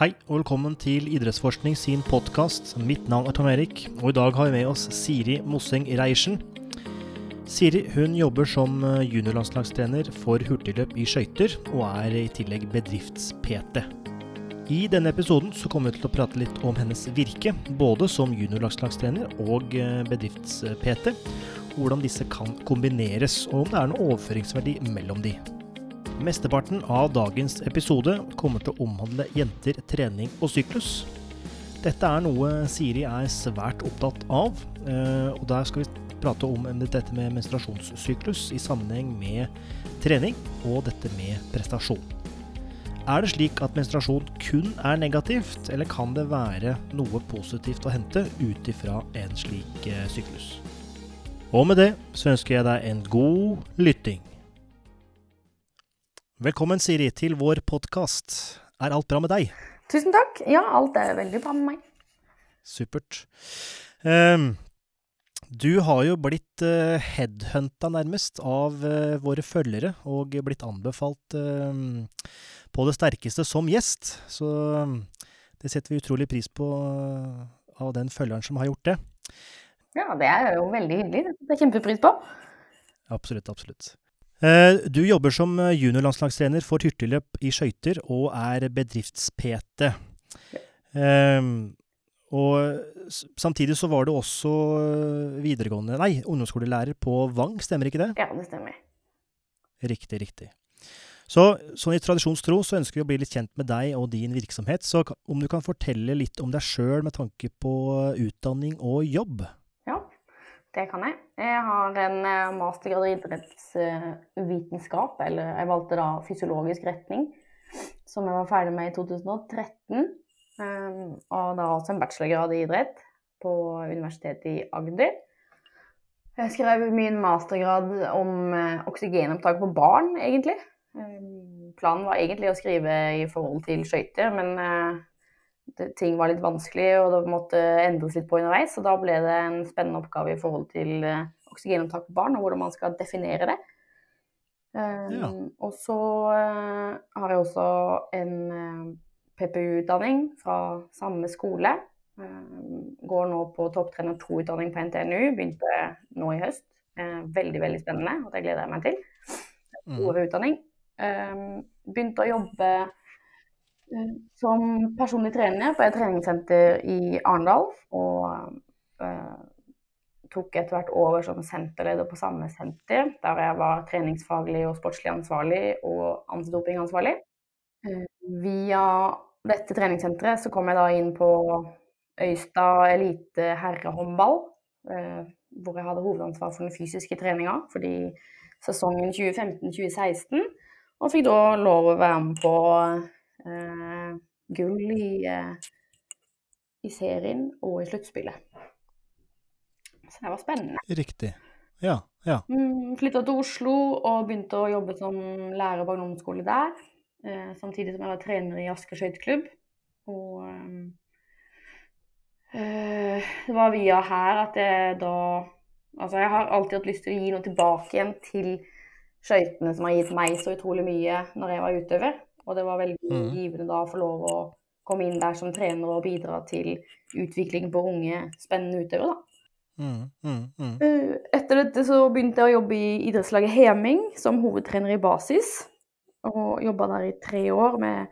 Hei og velkommen til Idrettsforskning sin podkast. Mitt navn er Tom Erik, og i dag har vi med oss Siri Mosseng Reiersen. Siri hun jobber som eh, juniorlandslagstrener for hurtigløp i skøyter, og er i tillegg bedrifts-PT. I denne episoden så kommer vi til å prate litt om hennes virke, både som juniorlandslagstrener og eh, bedrifts-PT, hvordan disse kan kombineres, og om det er noe overføringsverdi mellom de. Mesteparten av dagens episode kommer til å omhandle jenter, trening og syklus. Dette er noe Siri er svært opptatt av, eh, og der skal vi prate om dette med menstruasjonssyklus i sammenheng med trening og dette med prestasjon. Er det slik at menstruasjon kun er negativt, eller kan det være noe positivt å hente ut ifra en slik eh, syklus? Og med det så ønsker jeg deg en god lytting. Velkommen, Siri, til vår podkast. Er alt bra med deg? Tusen takk. Ja, alt er veldig bra med meg. Supert. Um, du har jo blitt uh, headhunta nærmest av uh, våre følgere, og blitt anbefalt uh, på det sterkeste som gjest. Så um, det setter vi utrolig pris på uh, av den følgeren som har gjort det. Ja, det er jo veldig hyggelig. Det er kjempepris på. Absolutt, absolutt. Eh, du jobber som eh, juniorlandslagstrener for hurtigløp i skøyter og er bedrifts-PT. Um, og samtidig så var du også videregående, nei, ungdomsskolelærer på Vang, stemmer ikke det? Ja, det stemmer. Riktig, riktig. Så sånn i tradisjonstro så ønsker vi å bli litt kjent med deg og din virksomhet. Så om du kan fortelle litt om deg sjøl med tanke på utdanning og jobb? Det kan jeg. Jeg har en eh, mastergrad i idrettsvitenskap, eller jeg valgte da fysiologisk retning, som jeg var ferdig med i 2013. Ehm, og da også en bachelorgrad i idrett på Universitetet i Agder. Jeg skrev min mastergrad om eh, oksygenopptak på barn, egentlig. Ehm, planen var egentlig å skrive i forhold til skøyter, men eh, ting var litt vanskelig, og det måtte endres litt på underveis. Så da ble det en spennende oppgave i forhold til eh, oksygenopptak på barn, og hvordan man skal definere det. Ja. Um, og så uh, har jeg også en uh, PPU-utdanning fra samme skole. Uh, går nå på topptrener 2-utdanning på NTNU. Begynte nå i høst. veldig, veldig spennende, og det gleder jeg meg til. Mm. utdanning. Um, begynte å jobbe som personlig trener på et treningssenter i Arendal. Og eh, tok etter hvert over som senterleder på samme senter, der jeg var treningsfaglig og sportslig ansvarlig og antidopingansvarlig. Eh, via dette treningssenteret så kom jeg da inn på Øystad elite herrehåndball, eh, hvor jeg hadde hovedansvar for den fysiske treninga fordi sesongen 2015-2016, og fikk da lov å være med på gull i, eh, i, serien og i sluttspillet. Så det var spennende. Riktig. Ja. ja. Mm, Flytta til Oslo og begynte å jobbe som lærer på ungdomsskole der. Eh, samtidig som jeg var trener i Asker skøyteklubb. Og eh, det var via her at jeg da Altså, jeg har alltid hatt lyst til å gi noe tilbake igjen til skøytene som har gitt meg så utrolig mye når jeg var utøver. Og det var veldig mm. givende da å få lov å komme inn der som trener og bidra til utvikling på unge, spennende utøvere, da. Mm, mm, mm. Eh, etter dette så begynte jeg å jobbe i idrettslaget Heming som hovedtrener i basis. Og jobba der i tre år med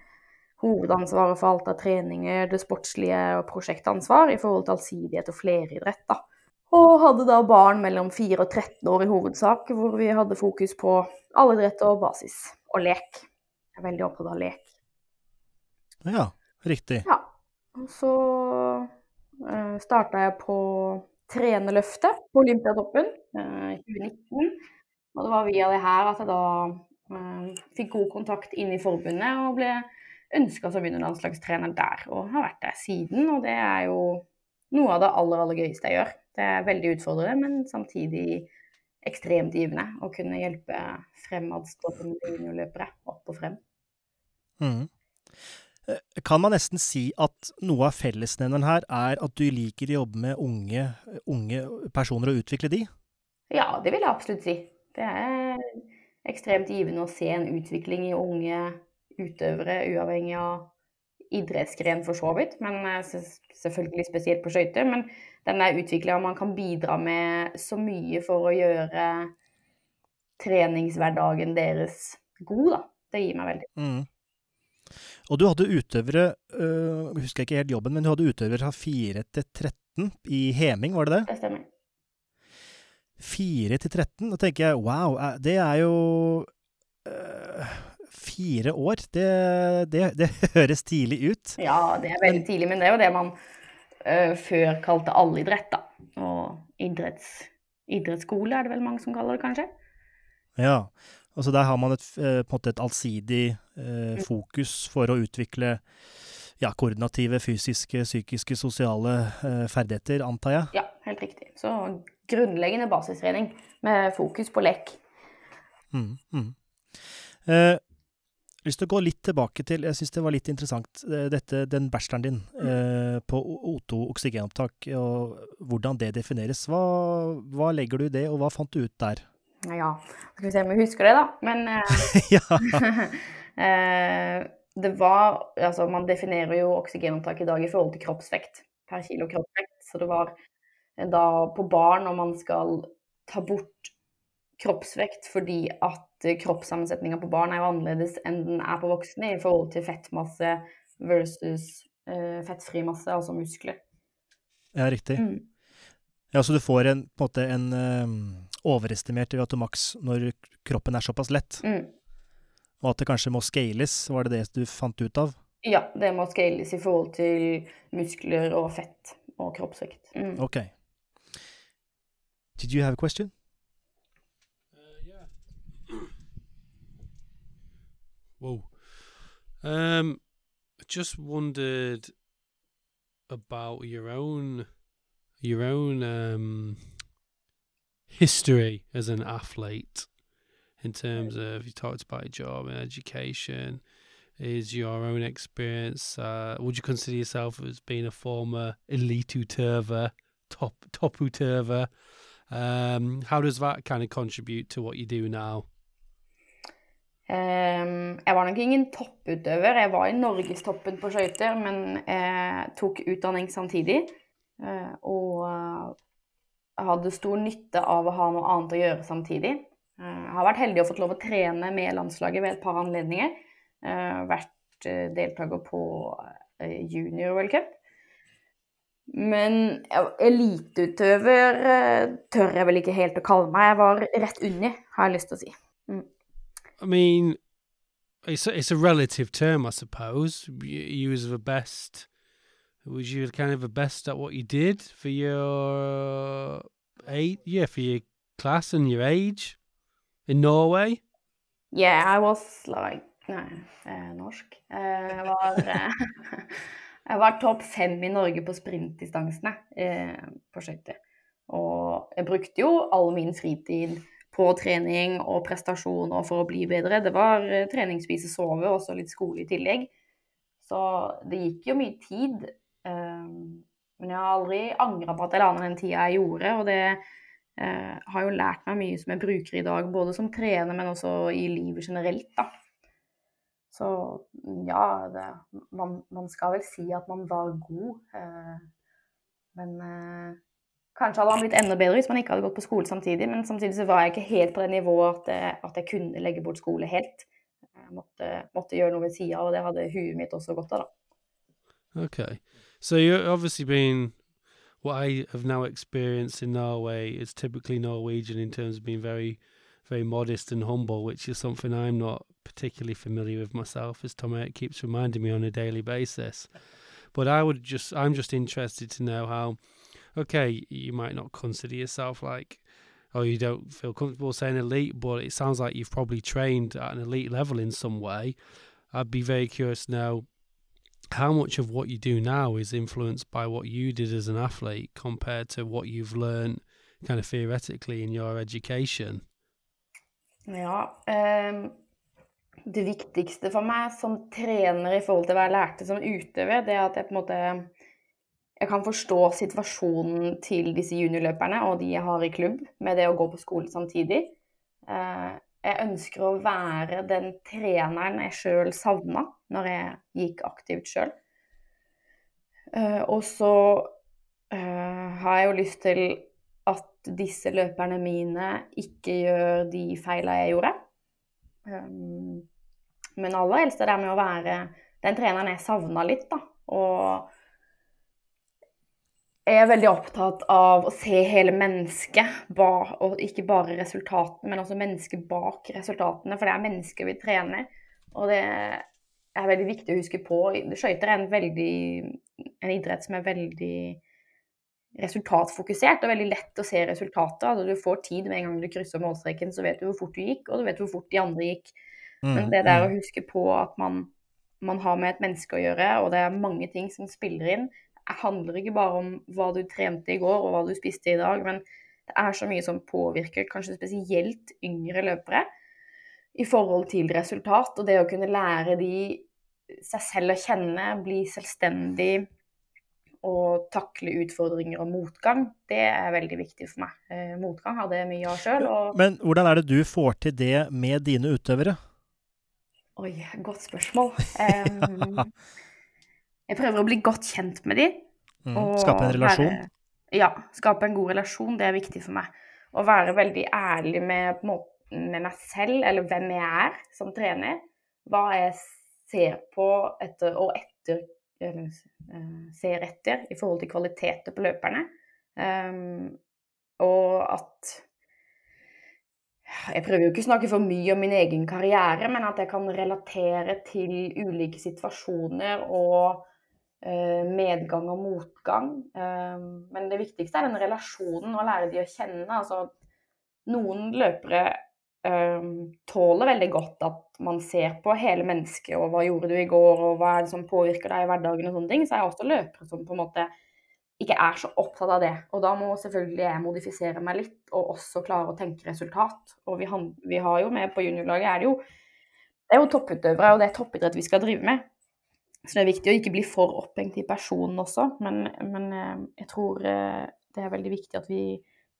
hovedansvaret for alt av treninger, det sportslige og prosjektansvar i forhold til allsidighet og fleridrett. da. Og hadde da barn mellom 4 og 13 år i hovedsak, hvor vi hadde fokus på allidrett og basis og lek er veldig opptatt av lek. Ja, riktig. Ja. Og så uh, eh, starta jeg på trenerløftet på Olympiatoppen uh, eh, 2019. Og det var via det her at jeg da uh, fikk god kontakt inn i forbundet og ble ønska som landslagstrener der. Og har vært der siden, og det er jo noe av det aller, aller gøyeste jeg gjør. Det er veldig utfordrende, men samtidig ekstremt givende å kunne hjelpe fremadstormende juniorløpere opp og frem. Mm. Eh, kan man nesten si at noe av fellesnevneren her er at du liker å jobbe med unge, unge personer og utvikle de? Ja, det vil jeg absolutt si. Det er ekstremt givende å se en utvikling i unge utøvere, uavhengig av idrettsgren for så vidt, men selvfølgelig spesielt på skøyter. Men den er utvikla, og man kan bidra med så mye for å gjøre treningshverdagen deres god, da. Det gir meg veldig. Mm. Og du hadde utøvere, øh, husker jeg ikke helt jobben, men du hadde utøvere fra 4 til 13 i Heming, var det det? Det stemmer. 4 til 13, da tenker jeg wow, det er jo øh, fire år. Det, det, det, høres tidlig ut. Ja, det er veldig tidlig, men det er jo det man øh, før kalte allidrett, da. Og idretts, idrettsskole er det vel mange som kaller det, kanskje? Ja. Altså der har man et, eh, på en måte et allsidig eh, mm. fokus for å utvikle ja, koordinative, fysiske, psykiske, sosiale eh, ferdigheter, antar jeg? Ja, helt riktig. Så grunnleggende basistrening med fokus på lek. Mm, mm. Eh, lyst til å gå litt tilbake til Jeg syns det var litt interessant, eh, dette, den bacheloren din mm. eh, på O2 oksygenopptak, og hvordan det defineres. Hva, hva legger du i det, og hva fant du ut der? Ja, skal vi se om jeg husker det, da. Men eh, eh, det var Altså, man definerer jo oksygenopptak i dag i forhold til kroppsvekt per kilo kroppsvekt. Så det var eh, da på barn når man skal ta bort kroppsvekt fordi at kroppssammensetninga på barn er jo annerledes enn den er på voksne i forhold til fettmasse versus eh, fettfri masse, altså muskler. Ja, riktig. Mm. Ja, Så du får en, på en måte en overestimert i Atomax når kroppen er såpass lett. Mm. Og at det kanskje må scales, var det det du fant ut av? Ja, det må scales i forhold til muskler og fett og kroppsvekt. Mm. Ok. Did you have a question? Uh, yeah. Whoa. Um, just wondered about your own your own um history as an athlete in terms of you talked about your job and education is your own experience uh, would you consider yourself as being a former elite uterva top top uterva um, how does that kind of contribute to what you do now um, jeg var nok ingen topputøver. Jeg var i norgestoppen på skøyter, men jeg tok utdanning samtidig. Uh, og hadde stor nytte av å ha noe annet å gjøre samtidig. Jeg eh, har vært heldig og fått lov å trene med landslaget ved et par anledninger. Eh, vært eh, deltaker på junior World Cup. Men eliteutøver tør jeg vel ikke helt å kalle meg. Jeg var rett under, har jeg lyst til å si. Mm. I mean, it's a, it's a relative term, I suppose. You was the best was you kind of the best at what you did for your eight Yeah, for your class and your age in Norway. Yeah, I was like Nei, eh, norsk. Eh, jeg var, eh, jeg var topp fem i Norge på sprintdistansene eh, på skøyter. Og jeg brukte jo all min fritid på trening og prestasjon og for å bli bedre. Det var eh, trening, spise, sove og så litt skole i tillegg. Så det gikk jo mye tid men jeg har aldri angra på at jeg la ned den tida jeg gjorde, og det eh, har jo lært meg mye som jeg bruker i dag, både som trener, men også i livet generelt, da. Så ja, det, man, man, skal vel si at man var god, eh, men eh, Kanskje hadde han blitt enda bedre hvis man ikke hadde gått på skole samtidig, men samtidig så var jeg ikke helt på det nivået at, at jeg kunne legge bort skole helt. Jeg måtte, måtte gjøre noe ved sida, og det hadde huet mitt også godt av, da. Okay. So you're obviously been what I have now experienced in Norway is typically Norwegian in terms of being very, very modest and humble, which is something I'm not particularly familiar with myself, as Tom keeps reminding me on a daily basis. But I would just, I'm just interested to know how, okay, you might not consider yourself like, or you don't feel comfortable saying elite, but it sounds like you've probably trained at an elite level in some way. I'd be very curious to know how much of what you do now is influenced by what you did as an athlete compared to what you've learned kind of theoretically in your education? Ja, um, det viktigste for meg som trener i forhold til hva jeg lærte som utøver, det er at jeg på en måte jeg kan forstå situasjonen til disse juniorløperne og de jeg har i klubb, med det å gå på skole samtidig. Uh, jeg ønsker å være den treneren jeg sjøl savna når jeg gikk aktivt sjøl. Eh, og så eh, har jeg jo lyst til at disse løperne mine ikke gjør de feila jeg gjorde. Um, men aller helst er det med å være den treneren jeg savna litt, da. Og jeg er veldig opptatt av å se hele mennesket, og ikke bare resultatene, men også mennesket bak resultatene. For det er mennesker vi trener, og det er veldig viktig å huske på. Skøyter er en, veldig, en idrett som er veldig resultatfokusert og veldig lett å se resultatet. Altså, du får tid med en gang du krysser målstreken, så vet du hvor fort du gikk, og du vet hvor fort de andre gikk. Mm, Men det der å mm. huske på at man, man har med et menneske å gjøre, og det er mange ting som spiller inn, handler ikke bare om hva du trente i går og hva du spiste i dag, men det er så mye som påvirker kanskje spesielt yngre løpere i forhold til resultat. Og det å kunne lære de seg selv å kjenne, bli selvstendig og takle utfordringer og motgang, det er veldig viktig for meg. Eh, motgang hadde jeg mye av sjøl. Og... Men hvordan er det du får til det med dine utøvere? Oi, godt spørsmål. Um, Jeg prøver å bli godt kjent med dem. Mm. Skape en relasjon? Være, ja. Skape en god relasjon. Det er viktig for meg. Å være veldig ærlig med, med, meg selv, eller hvem jeg er som trener. Hva jeg ser på etter, og etter uh, ser etter i forhold til kvaliteter på løperne. Um, og at jeg prøver jo ikke å snakke for mye om min egen karriere, men at jeg kan relatere til ulike situasjoner og Eh, medgang og motgang. Eh, men det viktigste er den relasjonen, å lære de å kjenne. Altså, noen løpere eh, tåler veldig godt at man ser på hele mennesket, og hva gjorde du i går, og hva er det som påvirker deg i hverdagen og sånne ting. Så er jeg også løpere som på en måte ikke er så opptatt av det. Og da må selvfølgelig jeg modifisere meg litt, og også klare å tenke resultat. Og vi har jo med på juniorlaget er det jo det er jo topputøvere, og det er toppidrett vi skal drive med. Så det er viktig å ikke bli for opphengt i personen også, men, men, eh, jeg tror eh, det er veldig viktig at vi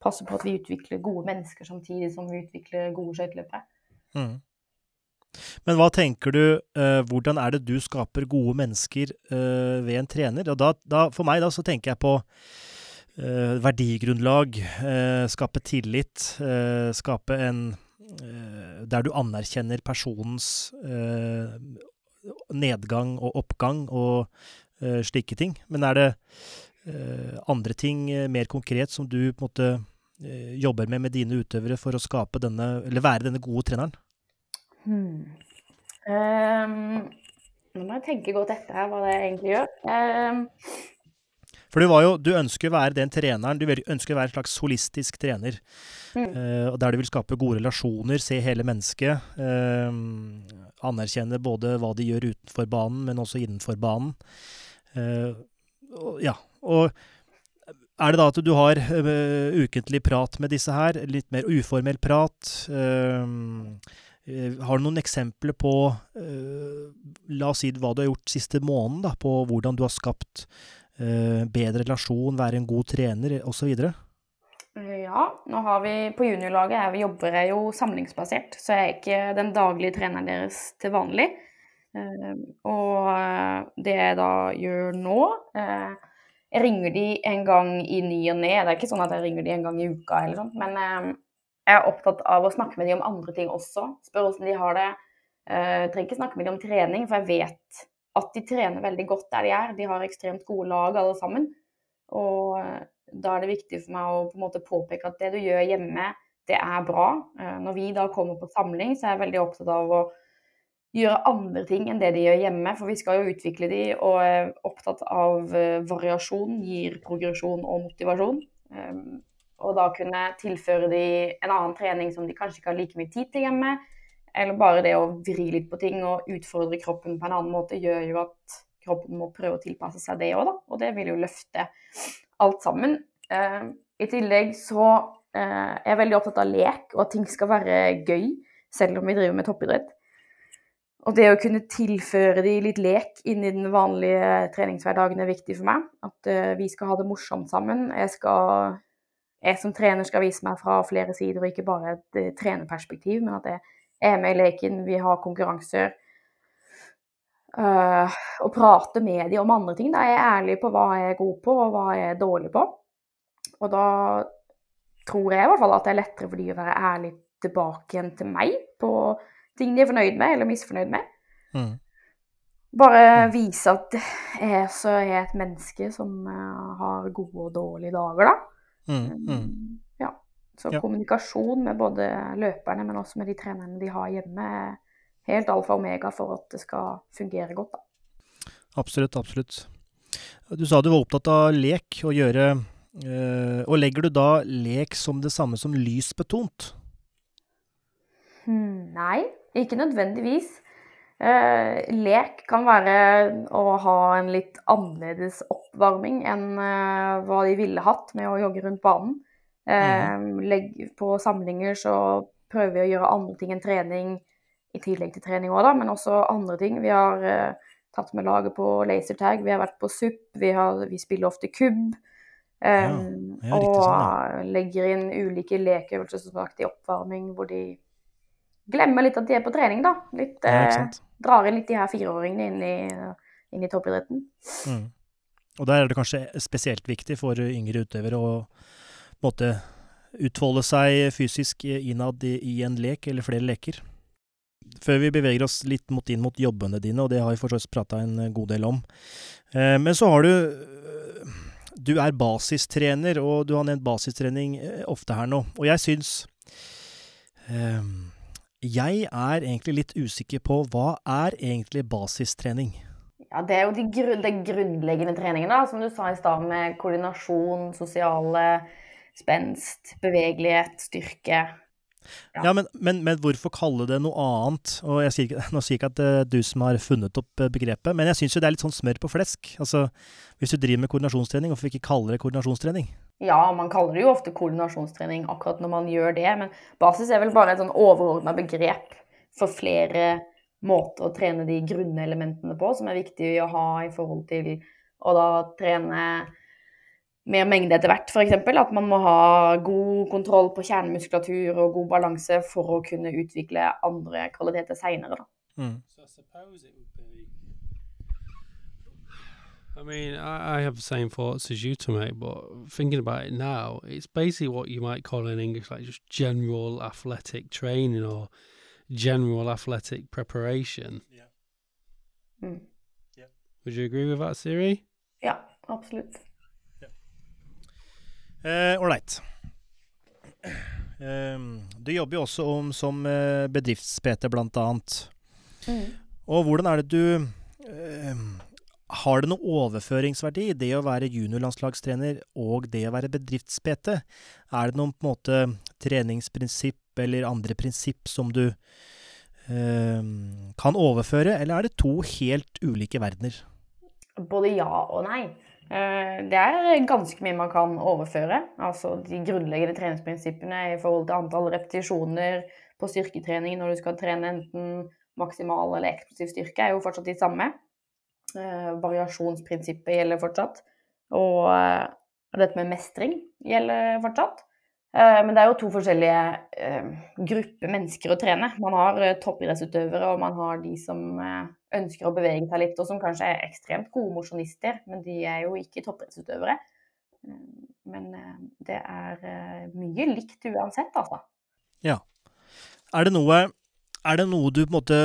passer på at vi utvikler gode mennesker samtidig som vi utvikler gode skøyteløpere. Mm. Men hva tenker du, uh, hvordan er det du skaper gode mennesker uh, ved en trener? Da, da, for meg da så tenker jeg på uh, verdigrunnlag, skape tillit, skape en Der du anerkjenner personens nedgang og oppgang og uh, slike ting. Men er det uh, andre ting uh, mer konkret som du på en måte jobber med med dine utøvere for å skape denne, eller være denne gode treneren? Hmm. Um, nå må jeg tenke godt etter hva det egentlig gjør. Um, for du, jo, du ønsker å være den treneren, du ønsker å være en slags holistisk trener. Mm. Uh, der du vil skape gode relasjoner, se hele mennesket. Uh, anerkjenne både hva de gjør utenfor banen, men også innenfor banen. Uh, og, ja, og er det da at du har ukentlig prat med disse her? Litt mer uformell prat? har du noen eksempler på La oss si hva du har gjort siste måneden, da, på hvordan du har skapt bedre relasjon, være en god trener osv.? Ja, nå har vi på juniorlaget jeg jobber jeg jo samlingsbasert, så jeg er ikke den daglige treneren deres til vanlig. Eh, og eh, det jeg da gjør nå Jeg ringer de en gang i ny og ne. Det er ikke sånn at jeg ringer de en gang i uka, eller sånt, men jeg er opptatt av å snakke med de om andre ting også. Spør åssen de har det. Jeg trenger ikke snakke med de om trening, for jeg vet at de trener veldig godt der de er. De har ekstremt gode lag alle sammen. Og eh, da er det viktig for meg å på en måte påpeke at det du gjør hjemme, det er bra. Eh, når vi da kommer på samling, så er jeg veldig opptatt av å gjøre andre ting enn det de gjør hjemme. For vi skal jo utvikle de, og er opptatt av eh, variasjon gir progresjon og motivasjon. Og da kunne tilføre de en annen trening som de kanskje ikke har like mye tid til hjemme eller bare det å vri litt på ting og utfordre kroppen på en annen måte, gjør jo at kroppen må prøve å tilpasse seg det òg, da. Og det vil jo løfte alt sammen. Eh, I tillegg så eh, er jeg veldig opptatt av lek, og at ting skal være gøy, selv om vi driver med toppidrett. Og det å kunne tilføre de litt lek inn i den vanlige treningshverdagen er viktig for meg. At uh, vi skal ha det morsomt sammen. Jeg, skal, jeg som trener skal vise meg fra flere sider, og ikke bare et uh, trenerperspektiv, men at jeg er med i leken, vi har konkurranser. Uh, og prate med dem om andre ting. Da er jeg ærlig på hva jeg er god på, og hva jeg er dårlig på. Og da tror jeg i hvert fall at det er lettere for de å være ærlig tilbake igjen til meg på ting de er fornøyd med eller misfornøyd med. Mm. Bare vise at jeg så er et menneske som uh, har gode og dårlige dager, da. Mm. Mm. Så Ja. kommunikasjon med både løperne, men også med de trenerne de har hjemme, er helt alfa og omega for at det skal fungere godt, da. Absolutt, absolutt. Du sa du var opptatt av lek og gjøre øh, Og legger du da lek som det samme som lysbetont? Hmm, nei, ikke nødvendigvis. Eh, lek kan være å ha en litt annerledes oppvarming enn eh, hva de ville hatt med å jogge rundt banen. Eh, legg, på samlinger så prøver vi å gjøre andre ting enn trening i tillegg til trening òg, da, men også andre ting. Vi har eh, tatt med laget på lasertag, vi har vært på SUP, vi, har, vi spiller ofte kubb. Eh, Ja, og sånn, legger inn ulike lekeøvelser som sagt i oppvarming, hvor de glemmer litt at de er på trening, da. Litt, eh, drar inn litt de her fireåringene inn i, inn i toppidretten. Mm. Og der er det kanskje spesielt viktig for yngre utøvere å en måte utfolde seg fysisk innad i, i en lek eller flere leker. Før vi beveger oss litt mot inn mot jobbene dine, og det har vi for så vidt prata en god del om. Eh, men så har du øh, Du er basistrener, og du har nevnt basistrening eh, ofte her nå. Og jeg syns eh, Jeg er egentlig litt usikker på hva er egentlig basistrening? Ja, det er jo de grunn, den grunnleggende treningen, da, som du sa i stad, med koordinasjon, sosiale spenst, bevegelighet, styrke. Ja. Ja, men, men, men hvorfor kalle det noe annet? Og jeg sier Nå sier jeg ikke at det er du som har funnet opp eh, begrepet, men jeg syns jo det er litt sånn smør på flesk. Altså, Hvis du driver med koordinasjonstrening, hvorfor ikke kalle det koordinasjonstrening? Ja, man kaller det jo ofte koordinasjonstrening akkurat når man gjør det, men basis er vel bare et sånn overordna begrep for flere måter å trene de grunnelementene på, som er viktig å ha i forhold til å da trene mer mengde etter hvert, f.eks. At man må ha god kontroll på kjernemuskulatur og god balanse for å kunne utvikle andre kvaliteter seinere, da. Mm. I suppose it would be. I mean, I, I have the same thoughts as you, mate. But thinking about it now, it's basically what you might call in English like just general athletic training or general athletic preparation. Mm. Would you agree with that, Siri? Ja, absolutt. Ålreit. du jobber jo også om, som eh, bedrifts-PT, blant annet. Mm. Og hvordan er det du eh, Har det noe overføringsverdi, det å være juniorlandslagstrener og det å være bedrifts-PT? Er det noen på en måte treningsprinsipp eller andre prinsipp som du eh, kan overføre, eller er det to helt ulike verdener? Både ja og nei. Eh, Det er ganske mye man kan overføre. Altså de grunnleggende treningsprinsippene i forhold til antall repetisjoner på styrketrening når du skal trene enten maksimal eller eksplosiv styrke, er jo fortsatt de samme. Eh, Variasjonsprinsippet gjelder fortsatt. Og eh, dette med mestring gjelder fortsatt. Eh, Men det er jo to forskjellige eh, grupper mennesker å trene. Man har eh, toppidrettsutøvere, og man har de som ønsker å bevege seg litt, og som kanskje er ekstremt gode mosjonister, men de er jo ikke toppidrettsutøvere. Men det er mye likt uansett, altså. Er det noe, er det noe du på en måte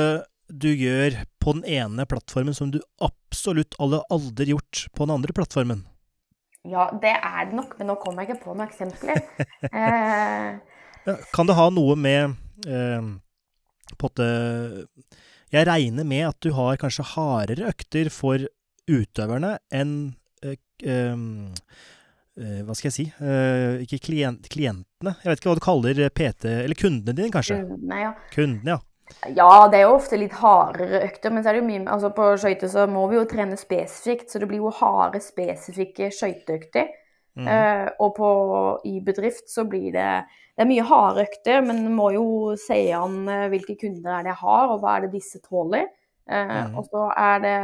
du gjør på den ene plattformen som du absolutt aldri aldri gjort på den andre plattformen? Ja, det er det nok, men nå kommer jeg ikke på noen eksempler. Eh, Kan det ha noe med eh, på en Jeg regner med at du har kanskje hardere økter for utøverne enn eh, eh, Hva skal jeg si eh, Ikke klient, klientene. Jeg vet ikke hva du kaller PT Eller kundene dine, kanskje. Kundene, ja. Kundene, ja. Ja, det er jo ofte litt hardere økter, men så er det jo mye altså på skøyter så må vi jo trene spesifikt, så det blir jo harde, spesifikke skøyteøkter. Mm. Eh, og på, i bedrift så blir det Det er mye harde økter, men en må jo se an eh, hvilke kunder er det jeg har, og hva er det disse tåler. Eh, mm. Og så er det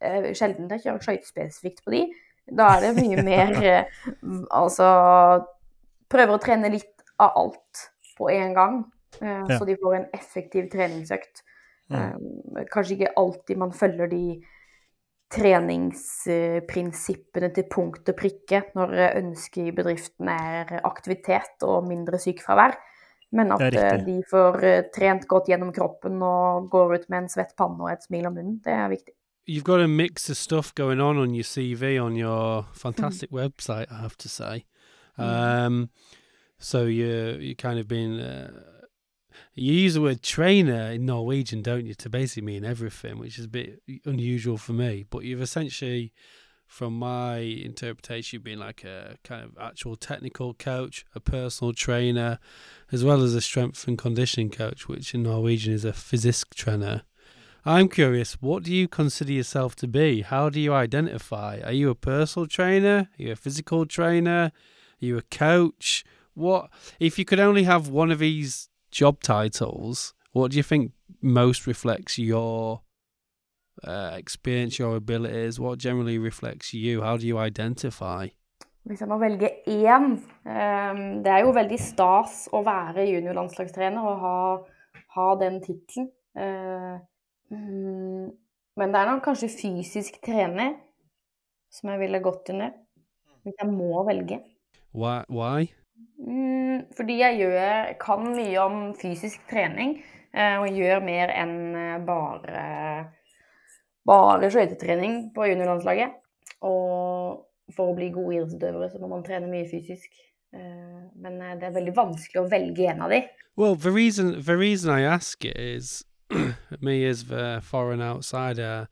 eh, sjelden jeg kjører skøytespesifikt på de. Da er det mye mer Altså Prøver å trene litt av alt på en gang. Eh, Ja. Så de får en effektiv treningsøkt. Mm. Um, kanskje ikke alltid man følger de treningsprinsippene til punkt og prikke når ønsket i bedriften er aktivitet og mindre sykefravær. Men at de får trent godt gjennom kroppen og går ut med en svett panne og et smil om munnen, det er viktig. You've got a mix of stuff going on on your CV on your fantastic mm. website, I have to say. Mm. Um, so you you kind of been uh, you use the word trainer in Norwegian, don't you, to basically mean everything, which is a bit unusual for me. But you've essentially, from my interpretation, been like a kind of actual technical coach, a personal trainer, as well as a strength and conditioning coach, which in Norwegian is a physisk trainer. I'm curious, what do you consider yourself to be? How do you identify? Are you a personal trainer? Are you a physical trainer? Are you a coach? What if you could only have one of these job titles, what do you think most reflects your uh, experience, your abilities? What generally reflects you? How do you identify? Jeg må velge én um, Det er jo veldig stas å være juniorlandslagstrener og ha, ha den tittelen. Uh, um, men det er nok kanskje fysisk trener som jeg ville gått under. Hvis jeg må velge. Why? Why? Mm, fordi jeg gjør, kan mye om fysisk trening, eh, og gjør mer enn eh, bare, bare skøytetrening på juniorlandslaget. Og for å bli gode idrettsutøvere så må man trene mye fysisk. Eh, men det er veldig vanskelig å velge en av de. Well, the reason, the reason I ask it is me as the foreign outsider,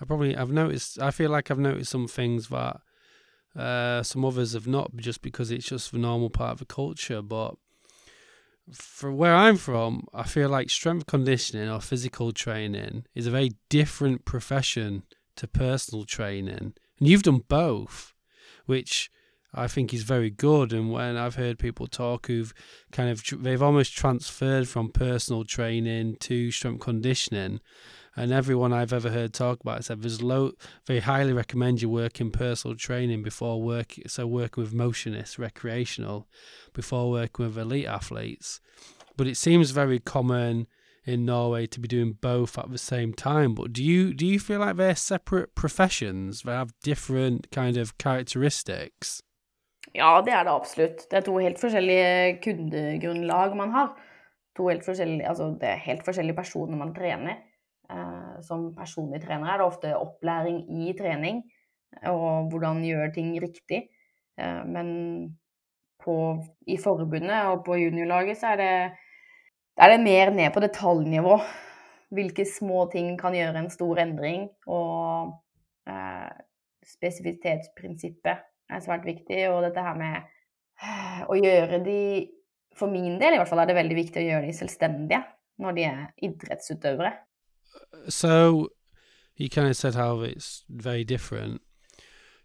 I probably I've noticed I feel like I've noticed some things that Uh, some others have not, just because it's just a normal part of the culture. But for where I'm from, I feel like strength conditioning or physical training is a very different profession to personal training. And you've done both, which I think he's very good. And when I've heard people talk who've kind of, they've almost transferred from personal training to strength conditioning and everyone I've ever heard talk about said there's low. They highly recommend you work in personal training before work. So working with motionists, recreational, before working with elite athletes. But it seems very common in Norway to be doing both at the same time. But do you do you feel like they're separate professions? They have different kind of characteristics. Ja, det er det absolutt. Det er to helt forskjellige kundegrunnlag man har. To helt altså det er helt forskjellige personer man trener. Eh, som personlig trener er det ofte opplæring i trening og hvordan gjøre ting riktig. Eh, men på, i forbundet og på juniorlaget så er det, er det mer ned på detaljnivå. Hvilke små ting kan gjøre en stor endring. Og eh, spesifitetsprinsippet er svært viktig. Og dette her med eh, å gjøre de For min del i hvert fall er det veldig viktig å gjøre de selvstendige når de er idrettsutøvere. so you kind of said how it's very different.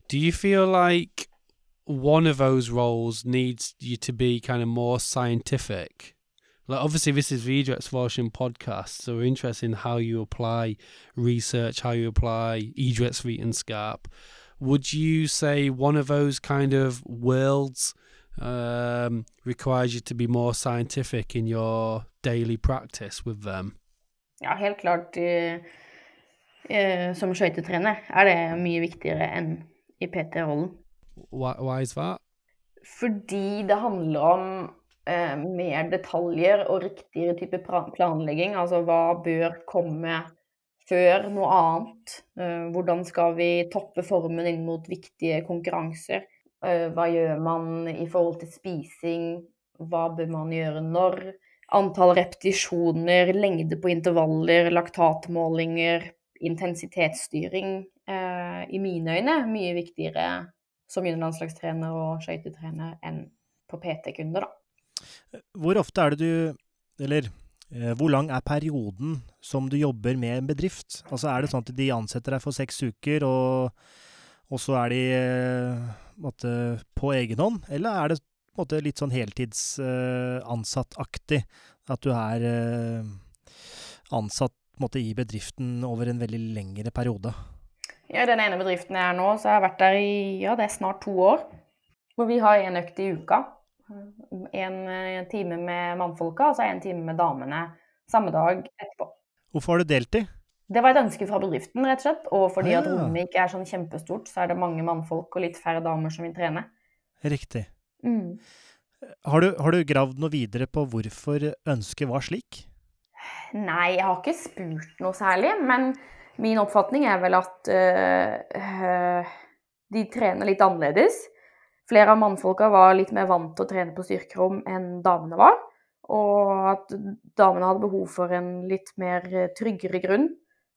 Do you feel like one of those roles needs you to be kind of more scientific? Like obviously this is the Idrettsforskning podcast, so we're interested in how you apply research, how you apply Idrettsvetenskap. Would you say one of those kind of worlds um, requires you to be more scientific in your daily practice with them? Ja, helt klart. Uh, uh, som skøytetrener er det mye viktigere enn i PT-rollen. Why, why is that? Fordi det handler om uh, mer detaljer og riktigere type planlegging. Altså hva bør komme før noe annet? Eh, hvordan skal vi toppe formen inn mot viktige konkurranser? Eh, hva gjør man i forhold til spising? Hva bør man gjøre når? antall repetisjoner, lengde på intervaller, laktatmålinger, intensitetsstyring eh, i mine øyne mye viktigere som juniorlandslagstrener og skøytetrener enn på PT-kunder, da. Hvor ofte er det du Eller hvor lang er perioden som du jobber med en bedrift? Altså Er det sånn at de ansetter deg for seks uker, og, og så er de eh, måtte, på egen hånd? Eller er det måtte, litt sånn heltidsansatt-aktig. Uh, at du er ansatt måtte, i bedriften over en veldig lengre periode. Ja, den ene bedriften jeg er nå, så har jeg vært der i ja, det er snart to år. Hvor vi har en økt i uka. En, en time med mannfolka og så en time med damene samme dag etterpå. Hvorfor har du deltid? Det var et ønske fra bedriften, rett og slett. Og fordi Ah, at rommet ikke er sånn kjempestort, så er det mange mannfolk og litt færre damer som vil trene. Riktig. Mm. Har du, har du gravd noe videre på hvorfor ønsket var slik? Nei, jeg har ikke spurt noe særlig, men min oppfatning er vel at øh, de trener litt annerledes. Flere av mannfolka var litt mer vant til å trene på styrkerom enn damene var. Og at damene hadde behov for en litt mer eh, tryggere grunn,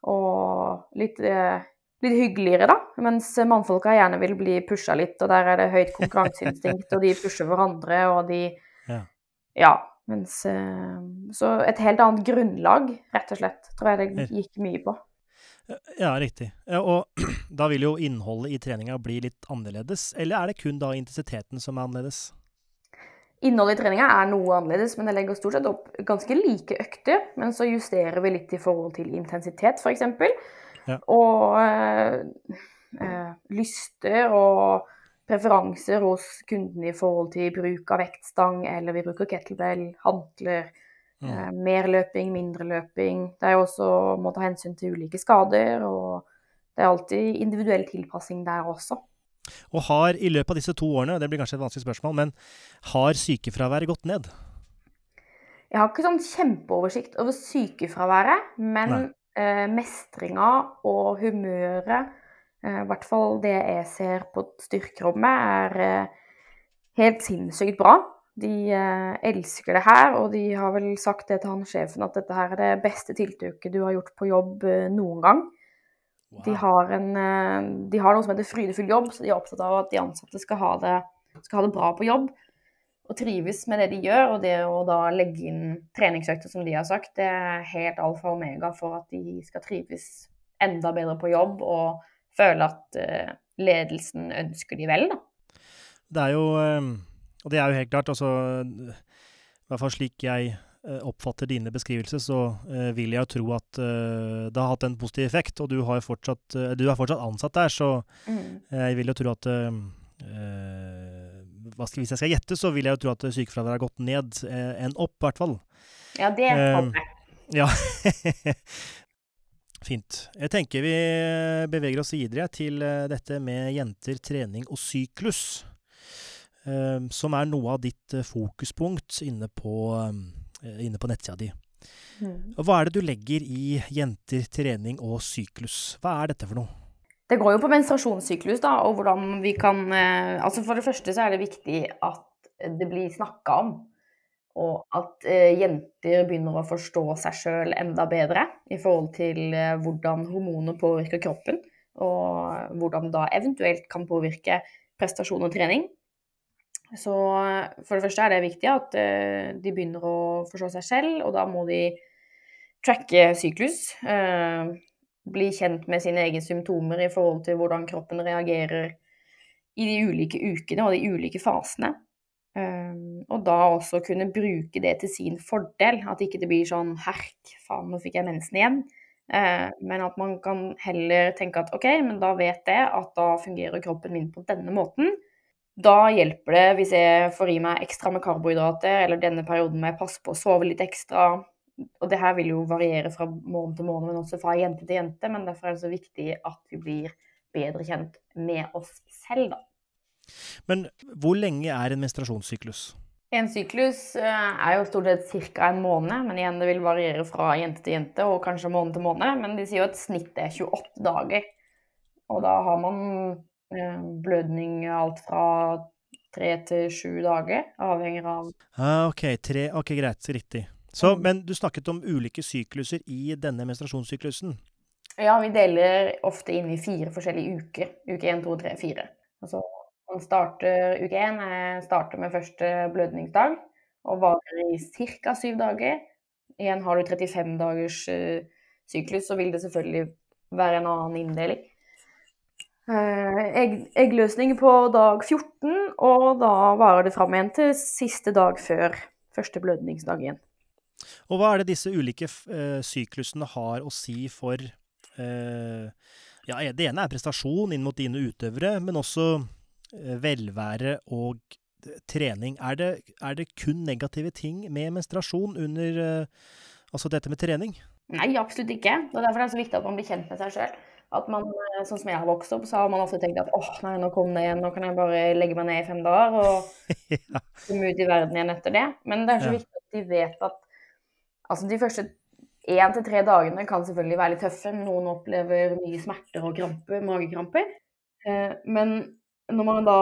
og litt, eh, litt hyggeligere, da. Mens mannfolka gjerne vil bli pusha litt, og der er det høyt konkurranseinstinkt, og de pusher hverandre, og de Ja. Ja. Mens eh, Så et helt annet grunnlag, rett og slett, tror jeg det gikk mye på. Ja, riktig. Ja, Og da vil jo innholdet i treninga bli litt annerledes, eller er det kun da intensiteten som er annerledes? Innholdet i treninga er noe annerledes, men jeg legger stort sett opp ganske like økter. Men så justerer vi litt i forhold til intensitet, f.eks. Ja. Og øh, øh, lyster og preferanser hos kunden i forhold til bruk av vektstang, eller vi bruker kettlebell, hantler, Mm. eh, mer løping, mindre løping. Det er jo også å ta hensyn til ulike skader, og det er alltid individuell tilpassing der også. Og har i løpet av disse to årene, det blir kanskje et vanskelig spørsmål, men har sykefraværet gått ned? Jeg har ikke sånn kjempeoversikt over sykefraværet, men eh, mestringa og humøret, eh, i hvert fall det jeg ser på styrkerommet, er eh, helt sinnssykt bra. De eh, elsker det her, og de har vel sagt det til han sjefen at dette her er det beste tiltaket du har gjort på jobb eh, noen gang. De har, en, eh, de har noe som heter frydefull jobb, så de er opptatt av at de ansatte skal ha det, skal ha det bra på jobb. Og trives med det de gjør, og det å da legge inn treningsøkter, som de har sagt, det er helt alfa og omega for at de skal trives enda bedre på jobb og føle at eh, ledelsen ønsker de vel, da. Det er jo eh, Og det er jo helt klart, altså I hvert fall slik jeg oppfatter dine beskrivelser, så eh, vil jeg jo tro at eh, det har hatt en positiv effekt. Og du, fortsatt, eh, du er fortsatt ansatt der, så Mm. jeg vil jo tro at eh, eh, skal, Hvis jeg skal gjette, så vil jeg jo tro at sykefraværet har gått ned eh, enn opp, i hvert fall. Ja, det Eh, håper jeg. Ja. Fint. Jeg tenker vi beveger oss videre til eh, dette med jenter, trening og syklus. eh, Som er noe av ditt eh, fokuspunkt inne på, eh, inne på nettsida di. Mm. Og Hva er det du legger i jenter, trening og syklus? Hva er dette for noe? Det går jo på menstruasjonssyklus, da, og hvordan vi kan eh, Altså for det første så er det viktig at det blir snakka om. Og at eh, jenter begynner å forstå seg sjøl enda bedre i forhold til eh, hvordan hormoner påvirker kroppen, og hvordan da eventuelt kan påvirke prestasjon og trening. Så eh, for det første er det viktig at eh, de begynner å forstå seg selv, og da må de tracke syklus. Eh, bli kjent med sine egne symptomer i forhold til hvordan kroppen reagerer i de ulike ukene og de ulike fasene. Um, og da også kunne bruke det til sin fordel. At ikke det blir sånn herk, faen, nå fikk jeg mensen igjen. Eh, men at man kan heller tenke at ok, men da vet jeg at da fungerer kroppen min på denne måten. Da hjelper det hvis jeg får i meg ekstra med karbohydrater, eller denne perioden må jeg passe på å sove litt ekstra. Og det her vil jo variere fra måned til måned, men også fra jente til jente. Men derfor er det så viktig at vi blir bedre kjent med oss selv, da. Men hvor lenge er en menstruasjonssyklus? En syklus eh, er jo stort sett ca. en måned, men igjen det vil variere fra jente til jente og kanskje måned til måned. Men de sier jo at snittet er 28 dager. Og da har man blødning alt fra tre til sju dager, avhenger av Ah, ok, tre, ok, greit, riktig. Så, Mm. Men du snakket om ulike sykluser i denne menstruasjonssyklusen. Ja, vi deler ofte inn i fire forskjellige uker. Uke én, to, tre, fire. Altså, man starter uke én eh, starter med første blødningsdag og varer i ca. syv dager. Igjen har du 35 dagers uh, syklus, så vil det selvfølgelig være en annen inndeling. Eh, egg, eggløsning på dag 14, og da varer det fram igjen til siste dag før første blødningsdag igjen. Og hva er det disse ulike eh, syklusene har å si for eh, Ja, det ene er prestasjon inn mot dine utøvere, men også velvære og trening. Er det, er det kun negative ting med menstruasjon under Altså dette med trening? Nei, absolutt ikke. Og derfor er det så viktig at man blir kjent med seg sjøl. At man, eh, sånn som jeg har vokst opp, så har man ofte tenkt at åh, nei, nå kom det igjen, nå kan jeg bare legge meg ned i fem dager og ja. komme ut i verden igjen etter det. Men det er så Ja. viktig at de vet at altså de første én til tre dagene kan selvfølgelig være litt tøffe. Noen opplever mye smerter og kramper, magekramper. Eh, Men når man da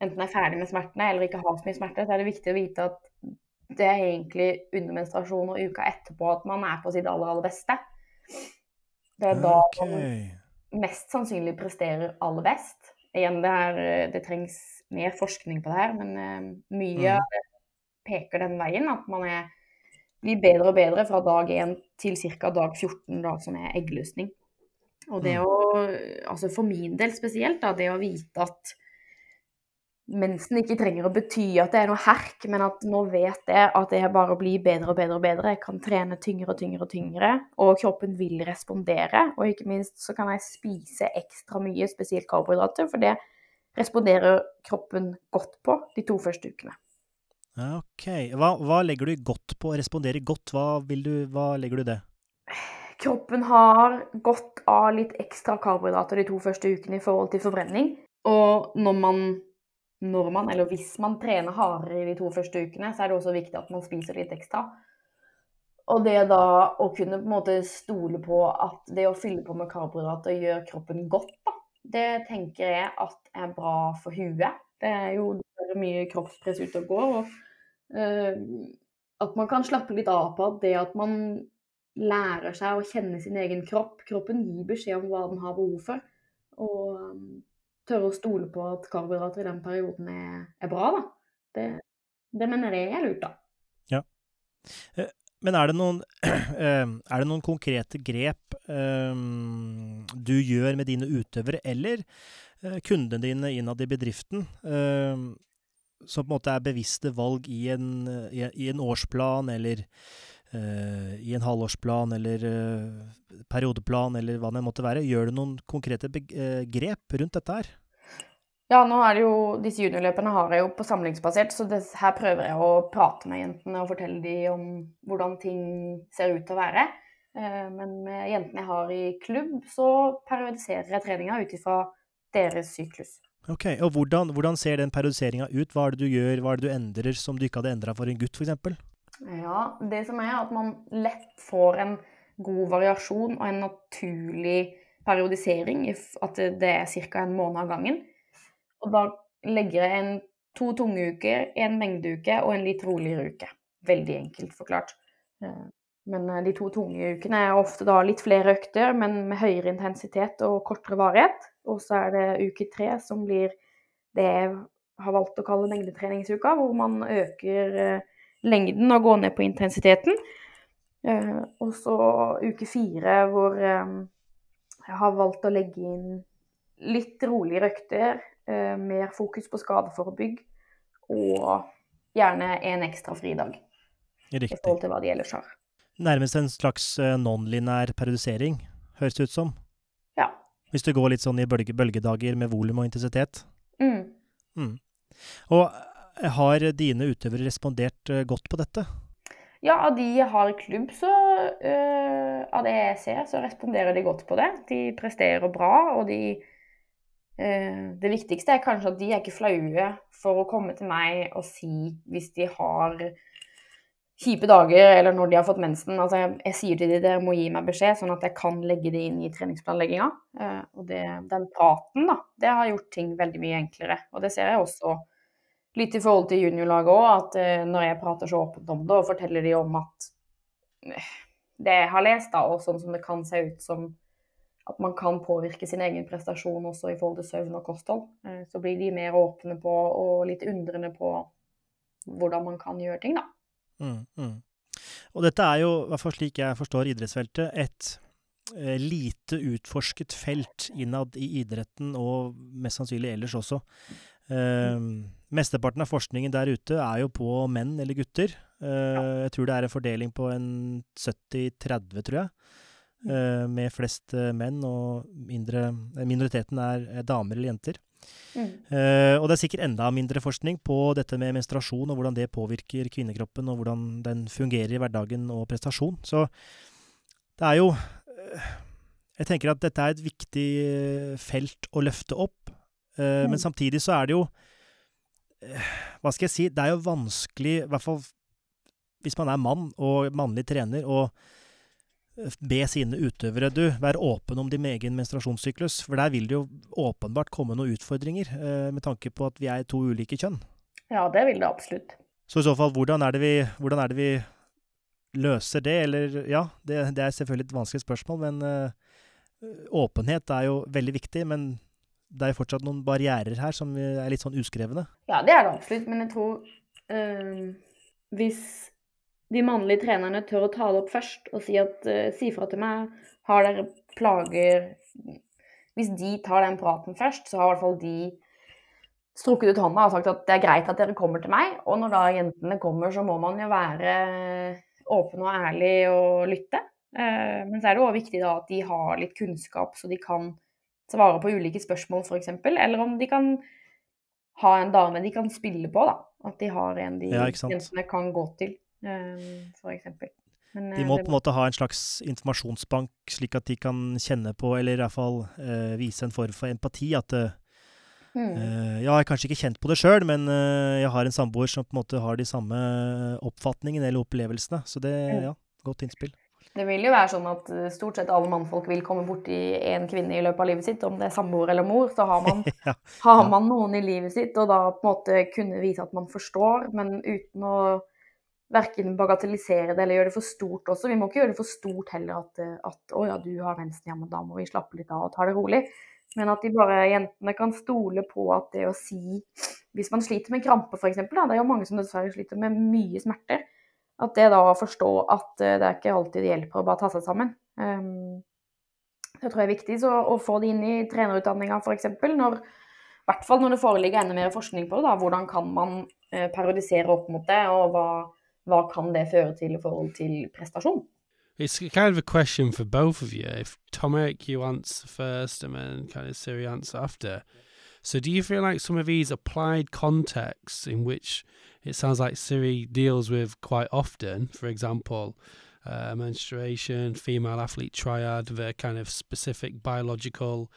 enten er ferdig med smertene eller ikke har så mye smerter, så er det viktig å vite at det er egentlig under menstruasjon og uka etterpå at man er på sitt aller, aller beste. Det er da okay. man mest sannsynlig presterer aller best. Igjen, det, er, eh, det trengs mer forskning på det her, men eh, mye mm. peker den veien. At man er, blir bedre og bedre fra dag 1 til ca. dag 14, da, som er eggløsning. Og det Mm. å, altså for min del spesielt, da, det å vite at mensen ikke trenger å bety at det er noe herk, men at nå vet jeg at det er bare å bli bedre og bedre og bedre. Jeg kan trene tyngre og tyngre og tyngre, og kroppen vil respondere. Og ikke minst så kan jeg spise ekstra mye, spesielt karbohydrater, for det responderer kroppen godt på de to første ukene. Ok. Hva, hva legger du godt på å respondere godt? Hva, vil du, hva legger du det? Kroppen har godt av litt ekstra karbohydrater de to første ukene i forhold til forbrenning. Og når man, når man, eller hvis man trener hardere i de to første ukene, så er det også viktig at man spiser litt ekstra. Og det da å kunne på en måte stole på at det å fylle på med karbohydrater gjør kroppen godt, da, det tenker jeg at er bra for huet. Det er jo mye kroppspress ute og går. Og uh, at man kan slappe litt av på det at man lærer seg å kjenne sin egen kropp. Kroppen gir beskjed om hva den har behov for. Og tørre å stole på at karbohydrater i den perioden er, er bra, da. Det, det mener jeg er lurt, da. Ja. Men er det noen, eh, er det noen konkrete grep eh, du gjør med dine utøvere, eller eh, kundene dine innad i bedriften, eh, som på en måte er bevisste valg i en, i, en årsplan, eller eh, i en halvårsplan, eller eh, periodeplan, eller hva det måtte være? Gjør du noen konkrete eh, grep rundt dette her? Ja, nå er det jo, disse juniorløpene har jeg jo på samlingsbasert, så det, her prøver jeg å prate med jentene og fortelle dem om hvordan ting ser ut til å være. Eh, Men med jentene jeg har i klubb, så periodiserer jeg treninga ut ifra deres syklus. Ok, og hvordan, hvordan ser den periodiseringa ut? Hva er det du gjør, hva er det du endrer som du ikke hadde endra for en gutt, f.eks.? Ja, det som er at man lett får en god variasjon og en naturlig periodisering, at det er ca. en måned av gangen. Og da legger jeg inn to tunge uker, en mengdeuke og en litt roligere uke. Veldig enkelt forklart. Men eh, de to tunge ukene er ofte da litt flere økter, men med høyere intensitet og kortere varighet. Og så er det uke tre som blir det jeg har valgt å kalle mengdetreningsuka, hvor man øker eh, lengden og gå ned på intensiteten. Eh, og så uke fire hvor eh, jeg har valgt å legge inn litt roligere økter, eh, mer fokus på skadeforebygg, og gjerne en ekstra fridag i Riktig. forhold til hva de ellers har. Nærmest en slags non-linær periodisering, høres det ut som. Ja. Hvis du går litt sånn i bølgedager med volum og intensitet. Mm. Og eh, har dine utøvere respondert eh, godt på dette? Ja, av de jeg har i klubb, så øh, Av det jeg ser, så responderer de godt på det. De presterer bra, og de øh, Det viktigste er kanskje at de er ikke flaue for å komme til meg og si hvis de har kjipe dager, eller når de har fått mensen. Altså, jeg, jeg sier til dem dere må gi meg beskjed, sånn at jeg kan legge det inn i treningsplanlegginga. Uh, og det, den praten, da, det har gjort ting veldig mye enklere. Og det ser jeg også litt i forhold til juniorlaget òg, at eh, når jeg prater så åpent om det og forteller de om at eh, det jeg har lest, da, og sånn som det kan se ut som at man kan påvirke sin egen prestasjon også i forhold til søvn og kosthold, eh, så blir de mer åpne på og litt undrende på hvordan man kan gjøre ting, da. Mm, mm. Og dette er jo, i hvert fall slik jeg forstår idrettsfeltet, et lite utforsket felt innad i idretten, og mest sannsynlig ellers også. Eh, mesteparten av forskningen der ute er jo på menn eller gutter. Eh, jeg tror det er en fordeling på en 70-30, tror jeg. Eh, med flest eh, menn, og mindre, minoriteten er, er damer eller jenter. Mm. Uh, og det er sikkert enda mindre forskning på dette med menstruasjon, og hvordan det påvirker kvinnekroppen, og hvordan den fungerer i hverdagen og prestasjon. Så Det er jo uh, Jeg tenker at dette er et viktig felt å løfte opp. Uh, Mm. Men samtidig så er det jo Hva skal jeg si? Det er jo vanskelig, i hvert fall hvis man er mann og mannlig trener, å eh, be sine utøvere du, være åpen om din egen menstruasjonssyklus. For der vil det jo åpenbart komme noen utfordringer, eh, med tanke på at vi er to ulike kjønn. Ja, det vil det absolutt. Så i så fall, hvordan er det vi, hvordan er det vi løser det? Eller ja, det, det er selvfølgelig et vanskelig spørsmål, men eh, åpenhet er jo veldig viktig. Men det er fortsatt noen barrierer her som er litt sånn uskrevne. Ja, det er det absolutt, men jeg tror øh, hvis de mannlige trenerne tør å ta det opp først og si at øh, si fra til meg, har dere plager Hvis de tar den praten først, så har i hvert fall de strukket ut hånda og sagt at det er greit at dere kommer til meg. Og når da jentene kommer, så må man jo være åpen og ærlig og lytte. Eh, men så er det òg viktig da at de har litt kunnskap, så de kan svare på ulike spørsmål, f.eks. Eller om de kan ha en dame de kan spille på, da. At de har en de Ja, jentene kan gå til, eh, f.eks. Men, De eh, må det- på en måte ha en slags informasjonsbank, slik at de kan kjenne på, eller i hvert fall eh, vise en form for empati. At uh, Mm. ja, jeg har kanskje ikke kjent på det sjøl, men uh, jeg har en samboer som på en måte har de samme oppfatningene eller opplevelsene. Så det, Mm. ja, godt innspill. Det vil jo være sånn at eh, stort sett alle mannfolk vil komme borti en kvinne i løpet av livet sitt, om det er samboer eller mor. Så har man, ja. har man noen i livet sitt, og da på en måte kunne vise at man forstår, men uten å verken bagatellisere det eller gjøre det for stort også. Vi må ikke gjøre det for stort heller at, eh, at å ja, du har mensen, ja, men da må vi slappe litt av og ta det rolig. Men at de bare, jentene kan stole på at det å si Hvis man sliter med krampe, f.eks., det er jo mange som dessverre sliter med mye smerter. At det da å forstå at eh, det er ikke alltid det hjelper å bare ta seg sammen. Um, det tror jeg er viktig. Så å få det inn i trenerutdanninga f.eks. når i hvert fall når det foreligger enda mer forskning på det. da, Hvordan kan man eh, periodisere opp mot det, og hva, hva kan det føre til i forhold til prestasjon? It's kind of a question for both of you. If Tom Eric, you answer first and then kind of Siri answer after. So do you feel like some of these applied contexts in which it sounds like Siri deals with quite often, for example, uh, menstruation, female athlete triad, the kind of specific biological,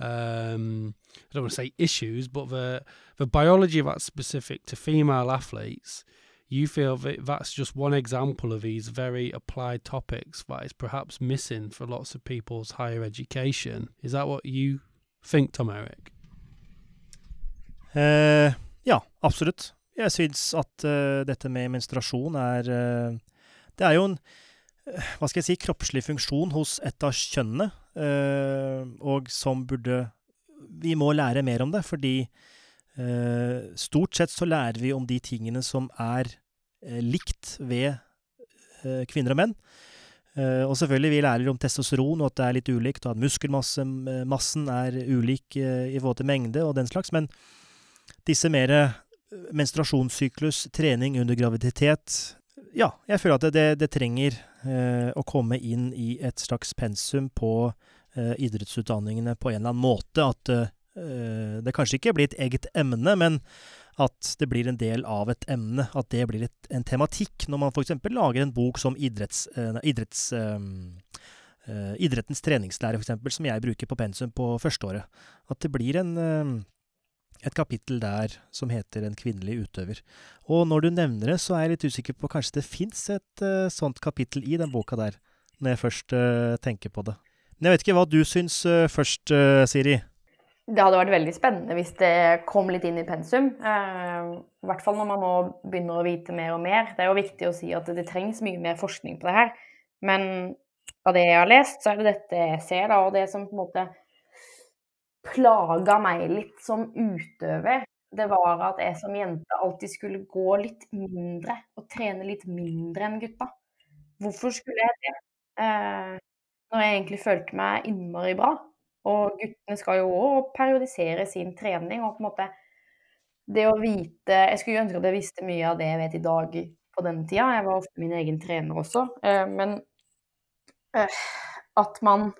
um, I don't want to say issues, but the, the biology that's specific to female athletes you feel that that's just one example of these very applied topics that is perhaps missing for lots of people's higher education. Is that what you think, Tom Eric? Ja, absolutt. Jeg syns at uh, dette med menstruasjon er uh, Det er jo en eh, hva skal jeg si, kroppslig funksjon hos et av kjønnene, uh, og som burde Vi må lære mer om det, fordi stort sett så lærer vi om de tingene som er likt ved kvinner og menn. Uh, og selvfølgelig, vi lærer om testosteron, og at det er litt ulikt, og at muskelmassen er ulik uh, i forhold til mengde og den slags. Men disse mer menstruasjonssyklus, trening under graviditet Ja, jeg føler at det, det, trenger eh, å komme inn i et slags pensum på eh, idrettsutdanningene på en eller annen måte. At eh, det kanskje ikke blir et eget emne, men at det blir en del av et emne. At det blir et, en tematikk når man f.eks. lager en bok som idretts, eh, idretts eh, eh, idrettens treningslære, f.eks., som jeg bruker på pensum på førsteåret. At det blir en et kapittel der som heter 'En kvinnelig utøver'. Og når du nevner det, så er jeg litt usikker på Kanskje det fins et uh, sånt kapittel i den boka der, når jeg først uh, tenker på det. Men jeg vet ikke hva du syns uh, først, Siri? Det hadde vært veldig spennende hvis det kom litt inn i pensum. I hvert fall når man nå begynner å vite mer og mer. Det er jo viktig å si at det trengs mye mer forskning på det her. Men av det jeg har lest, så er det dette jeg ser, da. Og det som på en måte plaga meg litt som utøver, det var at jeg som jente alltid skulle gå litt mindre og trene litt mindre enn gutta. Hvorfor skulle jeg det? Eh, når jeg egentlig følte meg innmari bra. Og guttene skal jo òg periodisere sin trening. Og på en måte det å vite Jeg skulle ønske at jeg visste mye av det jeg vet i dag på den tida. Jeg var ofte min egen trener også. Eh, men eh, at man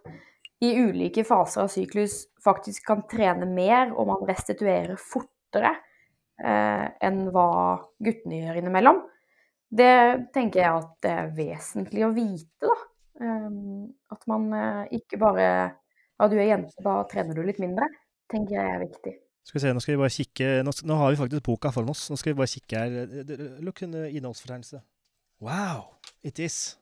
i ulike faser av syklus faktisk kan trene mer, og man restituerer fortere eh, enn hva guttene gjør innimellom. Det tenker jeg at det er vesentlig å vite, da. Um, at man uh, ikke bare Ja, du er jente, da trener du litt mindre. Tenker jeg er viktig. Skal vi se, Nå skal vi bare kikke Nå, nå har vi faktisk boka foran oss. Nå skal vi bare kikke her. Lukk under innholdsfortegnelse. Wow! It is.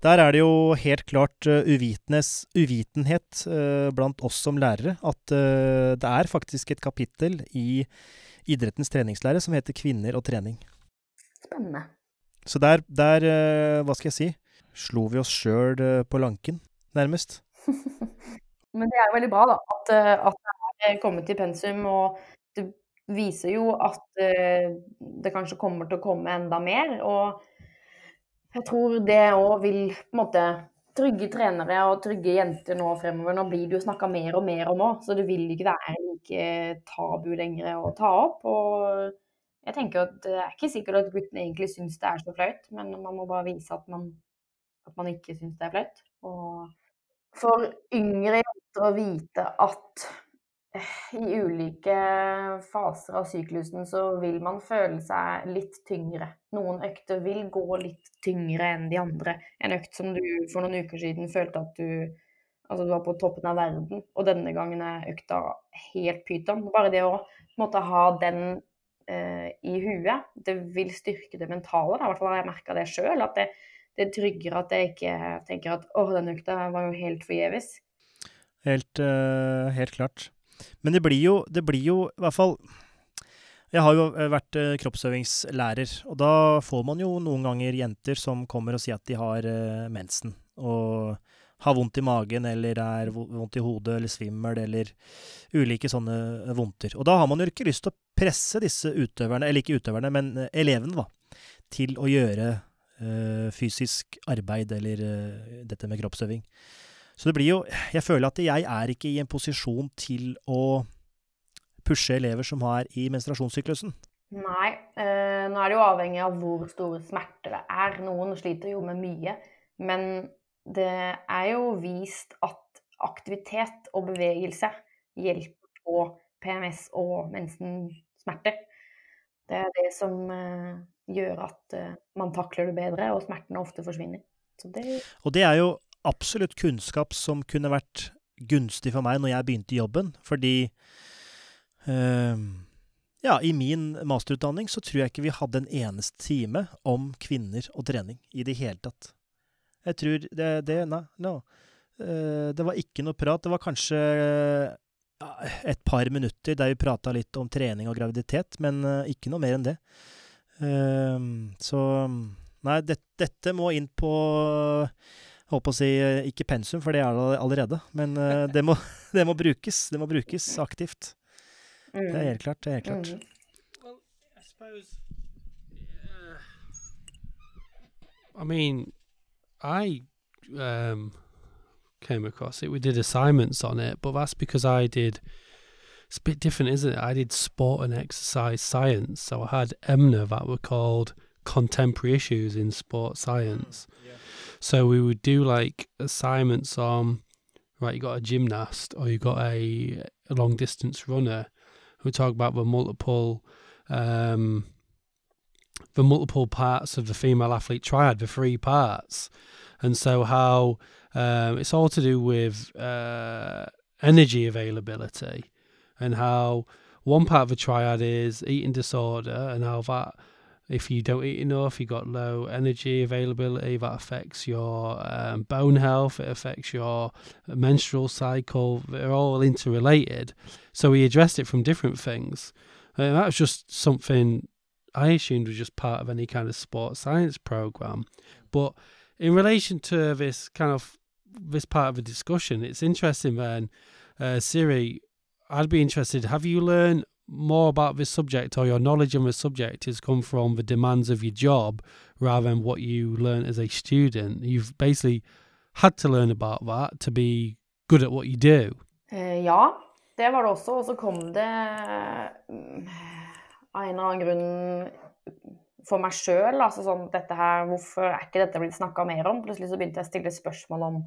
Der er det jo helt klart uvitenes, uvitenhet uh, blant oss som lærere at uh, det er faktisk et kapittel i idrettens treningslære som heter 'Kvinner og trening'. Spennende. Så der, der hva skal jeg si, slo vi oss sjøl på lanken, nærmest. Men det er veldig bra, da, at, at det er kommet i pensum. Og det viser jo at det kanskje kommer til å komme enda mer. og jeg tror det òg vil på en måte trygge trenere og trygge jenter nå fremover. Nå blir det jo snakka mer og mer om òg, så det vil ikke være like tabu lenger å ta opp. Og jeg tenker at det er ikke sikkert at guttene egentlig syns det er så flaut, men man må bare vise at man, at man ikke syns det er flaut. Og for yngre jenter å vite at i ulike faser av syklusen så vil man føle seg litt tyngre. Noen økter vil gå litt tyngre enn de andre. En økt som du for noen uker siden følte at du Altså du var på toppen av verden, og denne gangen er økta helt pyton. Bare det å måtte ha den eh, i huet, det vil styrke det mentale. I hvert fall har jeg merka det sjøl. At det, det trygger at jeg ikke tenker at å, den økta var jo helt forgjeves. Helt, uh, helt klart. Men det blir jo, det blir jo i hvert fall Jeg har jo eh, vært eh, kroppsøvingslærer, og da får man jo noen ganger jenter som kommer og sier at de har eh, mensen. Og har vondt i magen, eller er vondt i hodet, eller svimmel, eller ulike sånne vondter. Og da har man jo ikke lyst til å presse disse utøverne, eller ikke utøverne, men elevene, da, til å gjøre fysisk arbeid eller dette med kroppsøving. Så det blir jo Jeg føler at jeg er ikke i en posisjon til å pushe elever som har i menstruasjonssyklusen. Nei. Eh, nå er det jo avhengig av hvor store smerter det er. Noen sliter jo med mye. Men det er jo vist at aktivitet og bevegelse hjelper på PMS og mensensmerter. Det er det som eh, gjør at eh, man takler det bedre, og smertene ofte forsvinner. Det... Og det er jo absolutt kunnskap som kunne vært gunstig for meg når jeg begynte i jobben, fordi øh, ja, i min masterutdanning så tror jeg ikke vi hadde en eneste time om kvinner og trening i det hele tatt. Jeg tror det, det Nei, no. Uh, det var ikke noe prat. Det var kanskje uh, et par minutter der vi prata litt om trening og graviditet, men uh, ikke noe mer enn det. så Nei, det, dette må inn på holdt på å si eh, ikke pensum, for det er det allerede. Men uh, det, må, det, må, brukes. Det må brukes aktivt. Det er helt klart. Det er helt klart. Mm. Well, I suppose, uh, I mean, I um, came across it. We did assignments on it, but that's because I did. It's a bit different, isn't it? I did sport and exercise science, so I had EMNA that were called contemporary issues in sport science. Mm, yeah. So we would do like assignments on, right, you got a gymnast or you got a, a long distance runner. We talk about the multiple, um, the multiple parts of the female athlete triad, the three parts, and so how um, it's all to do with uh, energy availability and how one part of the triad is eating disorder and how that if you don't eat enough, you've got low energy availability. That affects your um, bone health. It affects your menstrual cycle. They're all interrelated. So we addressed it from different things. And that was just something I assumed was just part of any kind of sports science program. But in relation to this kind of this part of the discussion, it's interesting. Then, uh, Siri, I'd be interested. Have you learned more about this subject or your knowledge on the subject has come from the demands of your job rather than what you learn as a student. You've basically had to learn about that to be good at what you do. Uh, ja, det var det også. Og så kom det mm, av en eller annen grunn for meg sjøl. Altså sånn dette her, hvorfor er ikke dette blitt snakka mer om? Plutselig så begynte jeg å stille spørsmål om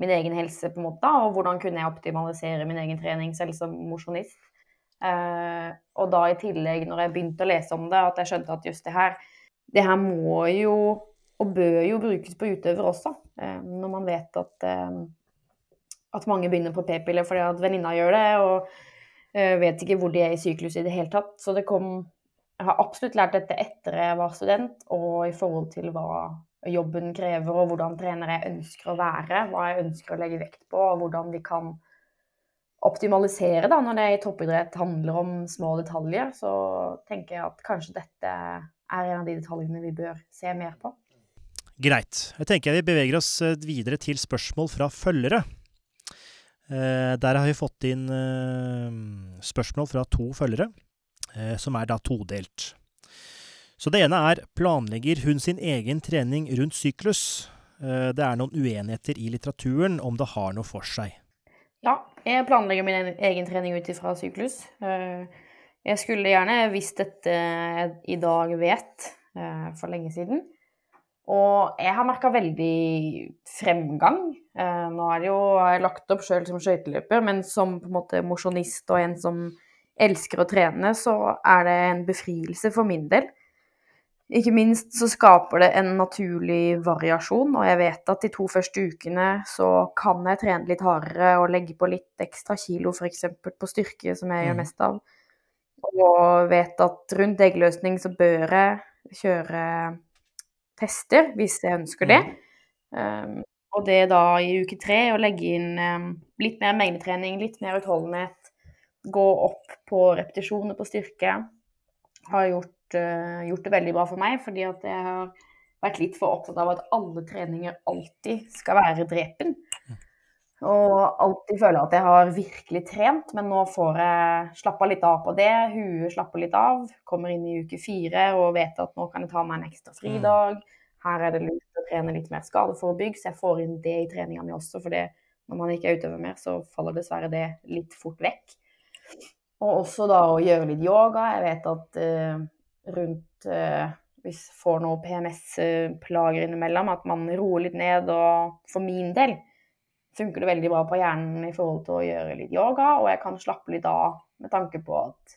min egen helse, på en måte, og hvordan kunne jeg optimalisere min egen trening selv som mosjonist. Uh, og da i tillegg, når jeg begynte å lese om det, at jeg skjønte at just det her Det her må jo og bør jo brukes på utøvere også. Eh, når man vet at, eh, at mange begynner på p-piller fordi at venninna gjør det, og eh, vet ikke hvor de er i syklus i det hele tatt. Så det kom Jeg har absolutt lært dette etter jeg var student, og i forhold til hva jobben krever, og hvordan trener jeg ønsker å være, hva jeg ønsker å legge vekt på, og hvordan vi kan optimalisere da, når det i toppidrett handler om små detaljer, så tenker jeg at kanskje dette er en av de detaljene vi bør se mer på. Greit. Jeg tenker vi beveger oss eh, videre til spørsmål fra følgere. Eh, der har vi fått inn eh, spørsmål fra to følgere, som er da todelt. Så det ene er planlegger hun sin egen trening rundt syklus? Det er noen uenigheter i litteraturen om det har noe for seg. Ja, jeg planlegger min egen trening ut ifra syklus. Eh, jeg skulle gjerne visst dette jeg i dag vet, eh, for lenge siden. Og jeg har merka veldig fremgang. Eh, nå er det jo lagt opp sjøl som skøyteløper, men som på en måte mosjonist og en som elsker å trene, så er det en befrielse for min del. Ikke minst så skaper det en naturlig variasjon, og jeg vet at de to første ukene så kan jeg trene litt hardere og legge på litt ekstra kilo f.eks. på styrke, som jeg gjør Mm. mest av. Og vet at rundt eggløsning så bør jeg kjøre tester hvis jeg ønsker det. Um, og det da i uke tre å legge inn um, litt mer mengdetrening, litt mer utholdenhet, gå opp på repetisjoner på styrke, har gjort, gjort det veldig bra for meg, fordi at jeg har vært litt for opptatt av at alle treninger alltid skal være drepen. Og alltid føler at jeg har virkelig trent, men nå får jeg slappa litt av på det. Huet slapper litt av. Kommer inn i uke fire og vet at nå kan jeg ta meg en ekstra fridag. Her er det lurt å trene litt mer skadeforebygg, så jeg får inn det i treninga mi også. For det, når man ikke utøver mer, så faller dessverre det litt fort vekk. Og også da å gjøre litt yoga. Jeg vet at eh, rundt eh, Hvis får noe PMS-plager innimellom, at man roer litt ned. Og for min del funker det veldig bra på hjernen i forhold til å gjøre litt yoga, og jeg kan slappe litt av med tanke på at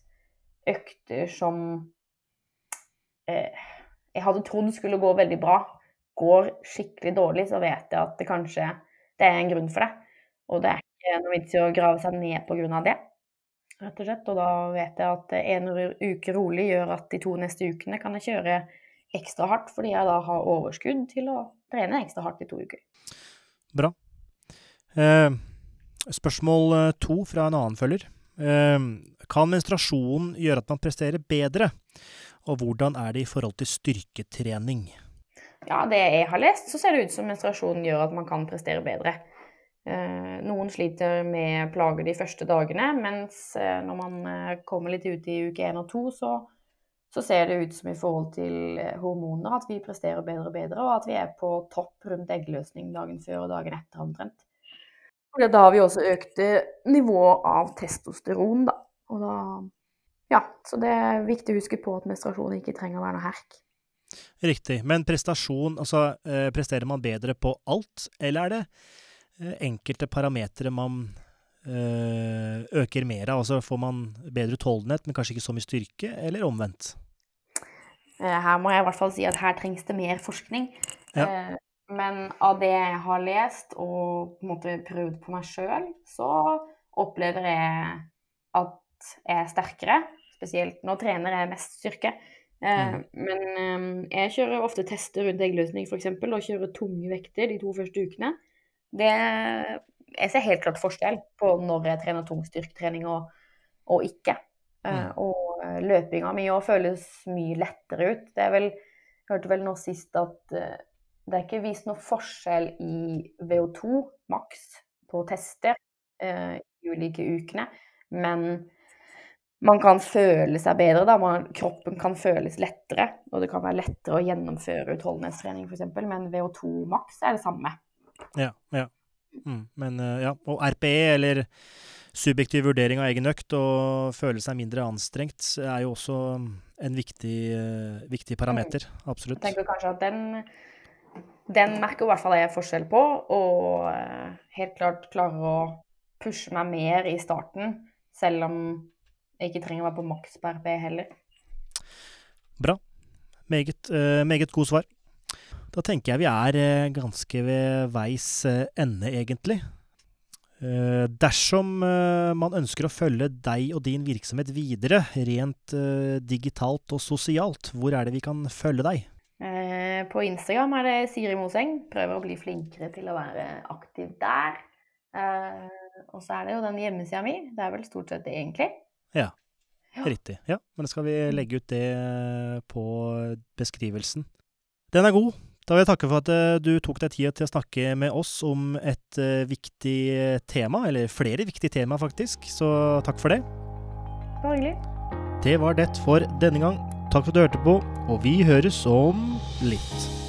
økter som eh, jeg hadde trodd skulle gå veldig bra, går skikkelig dårlig, så vet jeg at det kanskje det er en grunn for det. Og det er ikke noe vits i å grave seg ned av det, rett og slett. Og da vet jeg at en uke rolig gjør at de to neste ukene kan jeg kjøre ekstra hardt, fordi jeg da har overskudd til å trene ekstra hardt i to uker. Bra. Eh, spørsmål eh, to fra en annen følger. Eh, kan menstruasjonen gjøre at man presterer bedre? Og hvordan er det i forhold til styrketrening? Ja, det jeg har lest, så ser det ut som menstruasjonen gjør at man kan prestere bedre. Eh, noen sliter med plager de første dagene, mens eh, når man eh, kommer litt ut i uke én og to, så, så ser det ut som i forhold til hormoner at vi presterer bedre og bedre, og at vi er på topp rundt eggløsning dagen før og dagen etter omtrent. Og da har vi også økte nivået av testosteron, da. Og da Ja, så det er viktig å huske på at menstruasjon ikke trenger å være noe herk. Riktig. Men prestasjon, altså presterer man bedre på alt, eller er det enkelte parametere man eh, øker mer av? Altså får man bedre utholdenhet, men kanskje ikke så mye styrke, eller omvendt? Eh, Her må jeg i hvert fall si at her trengs det mer forskning. Ja. Eh, Men av det jeg har lest og på en måte prøvd på meg sjøl, så opplever jeg at jeg er sterkere. Spesielt nå trener jeg mest styrke. Mm. Men eh, jeg kjører ofte tester rundt eggløsning f.eks. og kjører tunge vekter de to første ukene. Det, jeg ser helt klart forskjell på når jeg trener tung styrketrening og, og ikke. Eh, Mm. Og eh, løpinga mi òg føles mye lettere ut. Det er vel, jeg hørte vel nå sist at eh, det er ikke vist noe forskjell i VO2 maks på tester eh, i ulike ukene, men man kan føle seg bedre. Da. Man, kroppen kan føles lettere, og det kan være lettere å gjennomføre utholdenhetstrening f.eks., men VO2 maks er det samme. Ja. ja. Mm, men eh, ja. Og RPE, eller subjektiv vurdering av egen økt, og føle seg mindre anstrengt, er jo også en viktig, eh, viktig parameter. Absolutt. Jeg tenker kanskje at den, den merker i hvert fall jeg forskjell på, og eh, helt klart klarer å pushe meg mer i starten, selv om jeg ikke trenger å være på maks på RPE heller. Bra. Meget, meget god svar. Da tenker jeg vi er eh, ganske ved veis eh, ende, egentlig. Eh, Dersom man ønsker å følge deg og din virksomhet videre, rent digitalt og sosialt, hvor er det vi kan følge deg? På Instagram er det Siri Moseng. Prøver å bli flinkere til å være aktiv der. Og så er det jo den hjemmesida mi. Det er vel stort sett det, egentlig. Ja. Riktig. Ja, men da skal vi legge ut det på beskrivelsen. Den er god. Da vil jeg takke for at eh, du tok deg tid til å snakke med oss om et eh, viktig tema, eller flere viktige tema, faktisk. Så takk for det. Bare hyggelig. Det var det for denne gang. Takk for at du hørte på, og vi høres om litt.